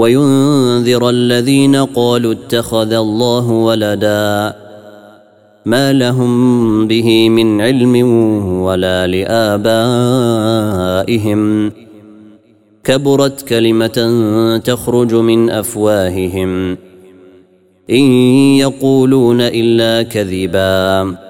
وينذر الذين قالوا اتخذ الله ولدا ما لهم به من علم ولا لآبائهم. كبرت كلمة تخرج من أفواههم. إن يقولون إلا كذبا.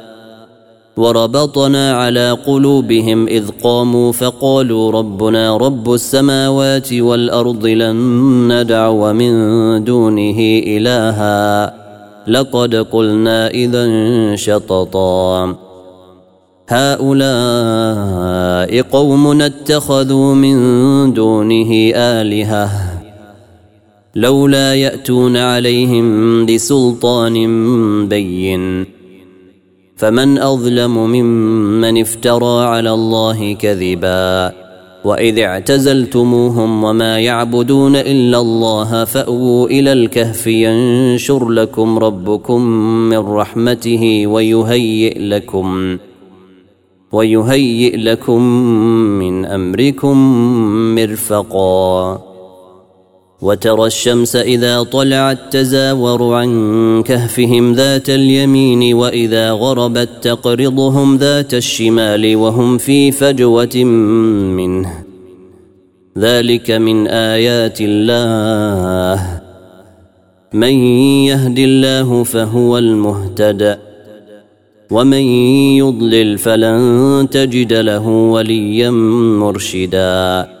وربطنا على قلوبهم إذ قاموا فقالوا ربنا رب السماوات والأرض لن ندعو من دونه إلها. لقد قلنا إذا شططا. هؤلاء قوم اتخذوا من دونه آلهة. لولا يأتون عليهم بسلطان بين. فمن أظلم ممن افترى على الله كذبا وإذ اعتزلتموهم وما يعبدون إلا الله فأووا إلى الكهف ينشر لكم ربكم من رحمته ويهيئ لكم ويهيئ لكم من أمركم مرفقا وترى الشمس إذا طلعت تزاور عن كهفهم ذات اليمين وإذا غربت تقرضهم ذات الشمال وهم في فجوة منه. ذلك من آيات الله. من يهد الله فهو المهتد. ومن يضلل فلن تجد له وليا مرشدا.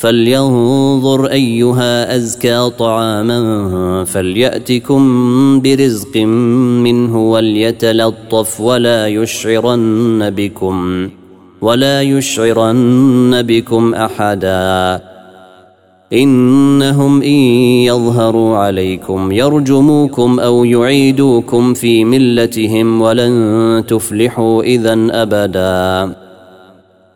فلينظر أيها أزكى طعاما فليأتكم برزق منه وليتلطف ولا يشعرن بكم ولا يشعرن بكم أحدا إنهم إن يظهروا عليكم يرجموكم أو يعيدوكم في ملتهم ولن تفلحوا إذا أبدا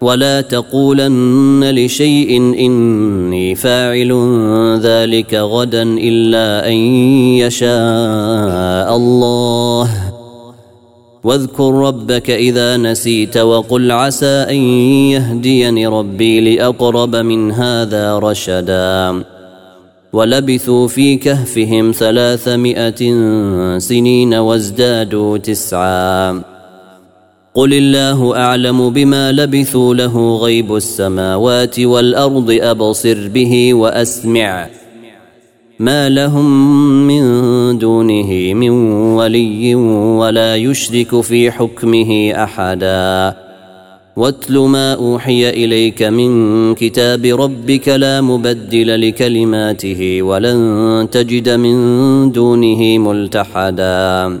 ولا تقولن لشيء إني فاعل ذلك غدا إلا أن يشاء الله. واذكر ربك إذا نسيت وقل عسى أن يهديني ربي لأقرب من هذا رشدا. ولبثوا في كهفهم ثلاثمائة سنين وازدادوا تسعا. قل الله اعلم بما لبثوا له غيب السماوات والارض ابصر به واسمع ما لهم من دونه من ولي ولا يشرك في حكمه احدا واتل ما اوحي اليك من كتاب ربك لا مبدل لكلماته ولن تجد من دونه ملتحدا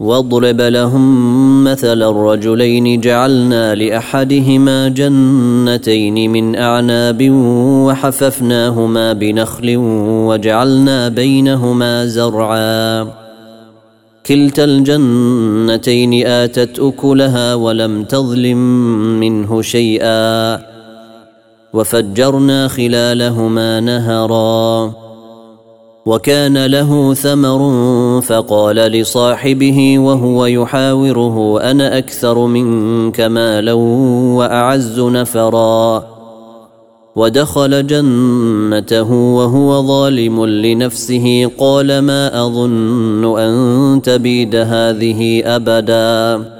واضرب لهم مثل الرجلين جعلنا لأحدهما جنتين من أعناب وحففناهما بنخل وجعلنا بينهما زرعا. كلتا الجنتين آتت أكلها ولم تظلم منه شيئا. وفجرنا خلالهما نهرا. وكان له ثمر فقال لصاحبه وهو يحاوره أنا أكثر منك مالا وأعز نفرا. ودخل جنته وهو ظالم لنفسه قال ما أظن أن تبيد هذه أبدا.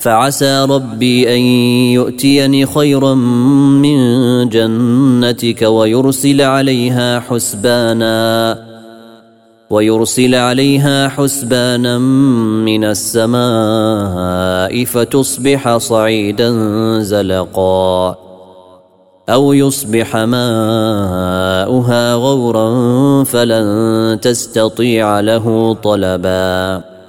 فعسى ربي أن يؤتيني خيرا من جنتك ويرسل عليها حسبانا ويرسل عليها حسبانا من السماء فتصبح صعيدا زلقا أو يصبح ماؤها غورا فلن تستطيع له طلبا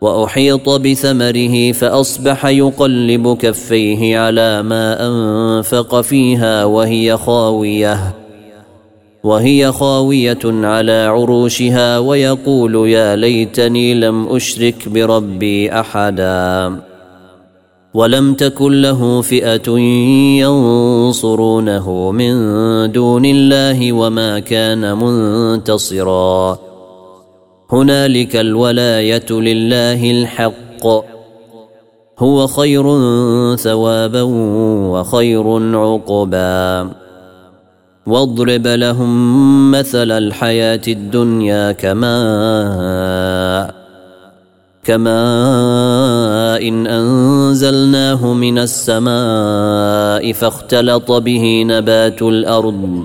وأحيط بثمره فأصبح يقلب كفيه على ما أنفق فيها وهي خاوية وهي خاوية على عروشها ويقول يا ليتني لم أشرك بربي أحدا ولم تكن له فئة ينصرونه من دون الله وما كان منتصرا. هنالك الولاية لله الحق. هو خير ثوابا وخير عقبا. واضرب لهم مثل الحياة الدنيا كماء كماء إن أنزلناه من السماء فاختلط به نبات الأرض.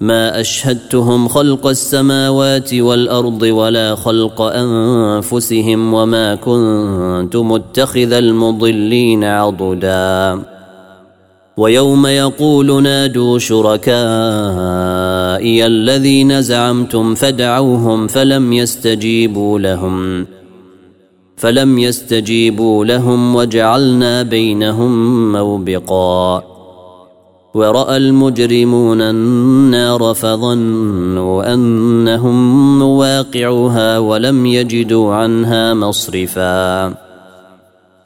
ما أشهدتهم خلق السماوات والأرض ولا خلق أنفسهم وما كنت متخذ المضلين عضدا. ويوم يقول نادوا شركائي الذين زعمتم فدعوهم فلم يستجيبوا لهم. فلم يستجيبوا لهم وجعلنا بينهم موبقا. ورأى المجرمون النار فظنوا أنهم مواقعها ولم يجدوا عنها مصرفا.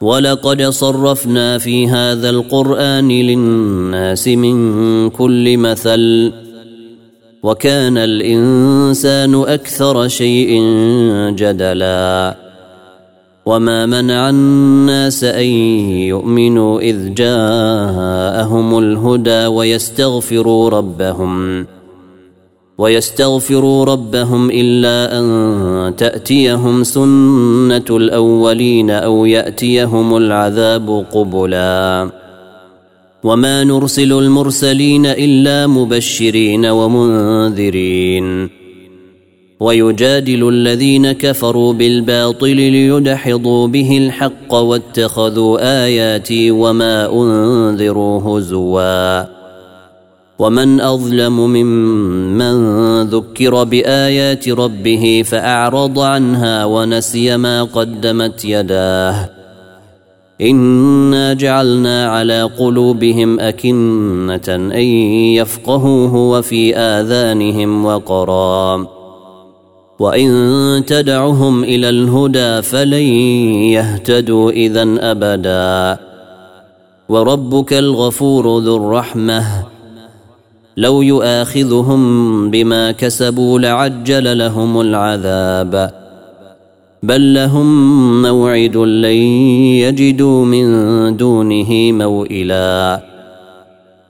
ولقد صرفنا في هذا القرآن للناس من كل مثل. وكان الإنسان أكثر شيء جدلا. وما منع الناس ان يؤمنوا اذ جاءهم الهدى ويستغفروا ربهم ويستغفروا ربهم الا ان تاتيهم سنه الاولين أو ياتيهم العذاب قبلا وما نرسل المرسلين الا مبشرين ومنذرين ويجادل الذين كفروا بالباطل ليدحضوا به الحق واتخذوا آياتي وما أنذروا هزوا. ومن أظلم ممن ذكر بآيات ربه فأعرض عنها ونسي ما قدمت يداه. إنا جعلنا على قلوبهم أكنة أن يفقهوه وفي آذانهم وقرا. وان تدعهم إلى الهدى فلن يهتدوا اذا ابدا وربك الغفور ذو الرحمه لو يؤاخذهم بما كسبوا لعجل لهم العذاب بل لهم موعد لن يجدوا من دونه موئلا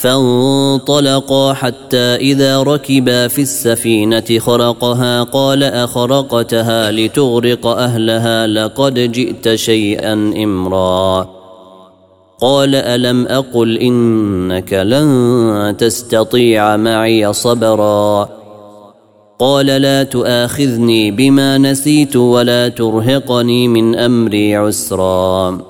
فانطلقا حتى إذا ركبا في السفينة خرقها قال أخرقتها لتغرق أهلها لقد جئت شيئا إمرا. قال ألم أقل إنك لن تستطيع معي صبرا؟ قال لا تؤاخذني بما نسيت ولا ترهقني من أمري عسرا.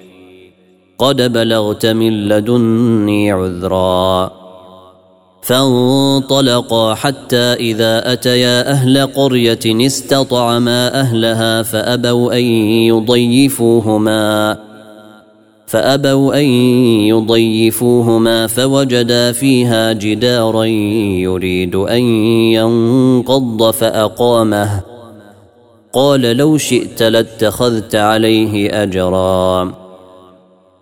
قد بلغت من لدني عذرا. فانطلقا حتى إذا أتيا أهل قرية استطعما أهلها فأبوا أن يضيفوهما. فأبوا أن يضيفوهما فوجدا فيها جدارا يريد أن ينقض فأقامه. قال لو شئت لاتخذت عليه أجرا.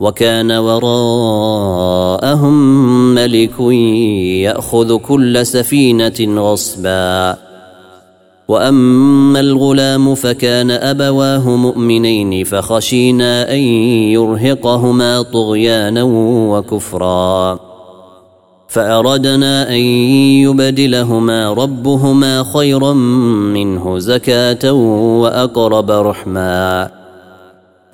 وكان وراءهم ملك يأخذ كل سفينة غصبا. وأما الغلام فكان أبواه مؤمنين فخشينا أن يرهقهما طغيانا وكفرا. فاردنا أن يبدلهما ربهما خيرا منه زكاة وأقرب رحما.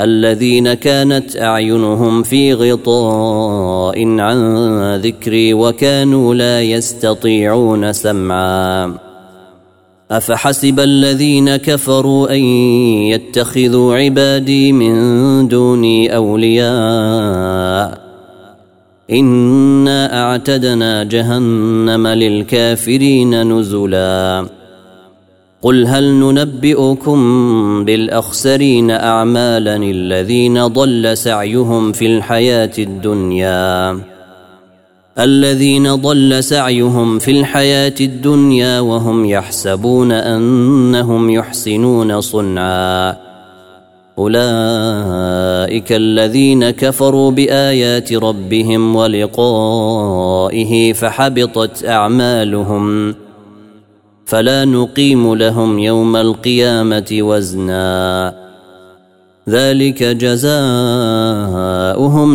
الذين كانت أعينهم في غطاء عن ذكري وكانوا لا يستطيعون سمعا. أفحسب الذين كفروا أن يتخذوا عبادي من دوني أولياء؟ إنا أعتدنا جهنم للكافرين نزلا. قل هل ننبئكم بالأخسرين اعمالا الذين ضل سعيهم في الحياة الدنيا؟ الذين ضل سعيهم في الحياة الدنيا وهم يحسبون أنهم يحسنون صنعا. أولئك الذين كفروا بآيات ربهم ولقائه فحبطت أعمالهم. فلا نقيم لهم يوم القيامة وزنا. ذلك جزاؤهم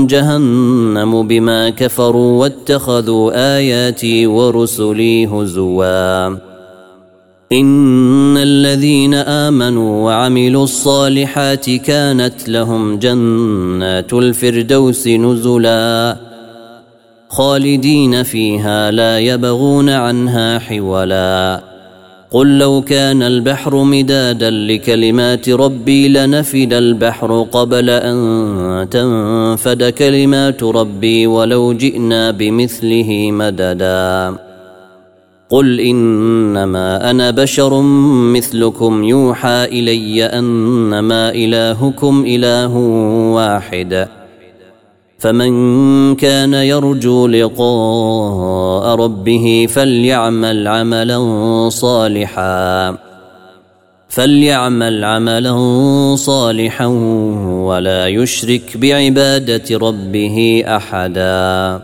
جهنم بما كفروا واتخذوا آياتي ورسلي هزوا. إن الذين آمنوا وعملوا الصالحات كانت لهم جنات الفردوس نزلا. خالدين فيها لا يبغون عنها حولا. قل لو كان البحر مدادا لكلمات ربي لنفد البحر قبل أن تنفد كلمات ربي ولو جئنا بمثله مددا. قل إنما أنا بشر مثلكم يوحى إلي أنما إلهكم إله واحد. فمن كان يرجو لقاء ربه فليعمل عملا صالحا فليعمل عملا صالحا ولا يشرك بعبادة ربه أحدا.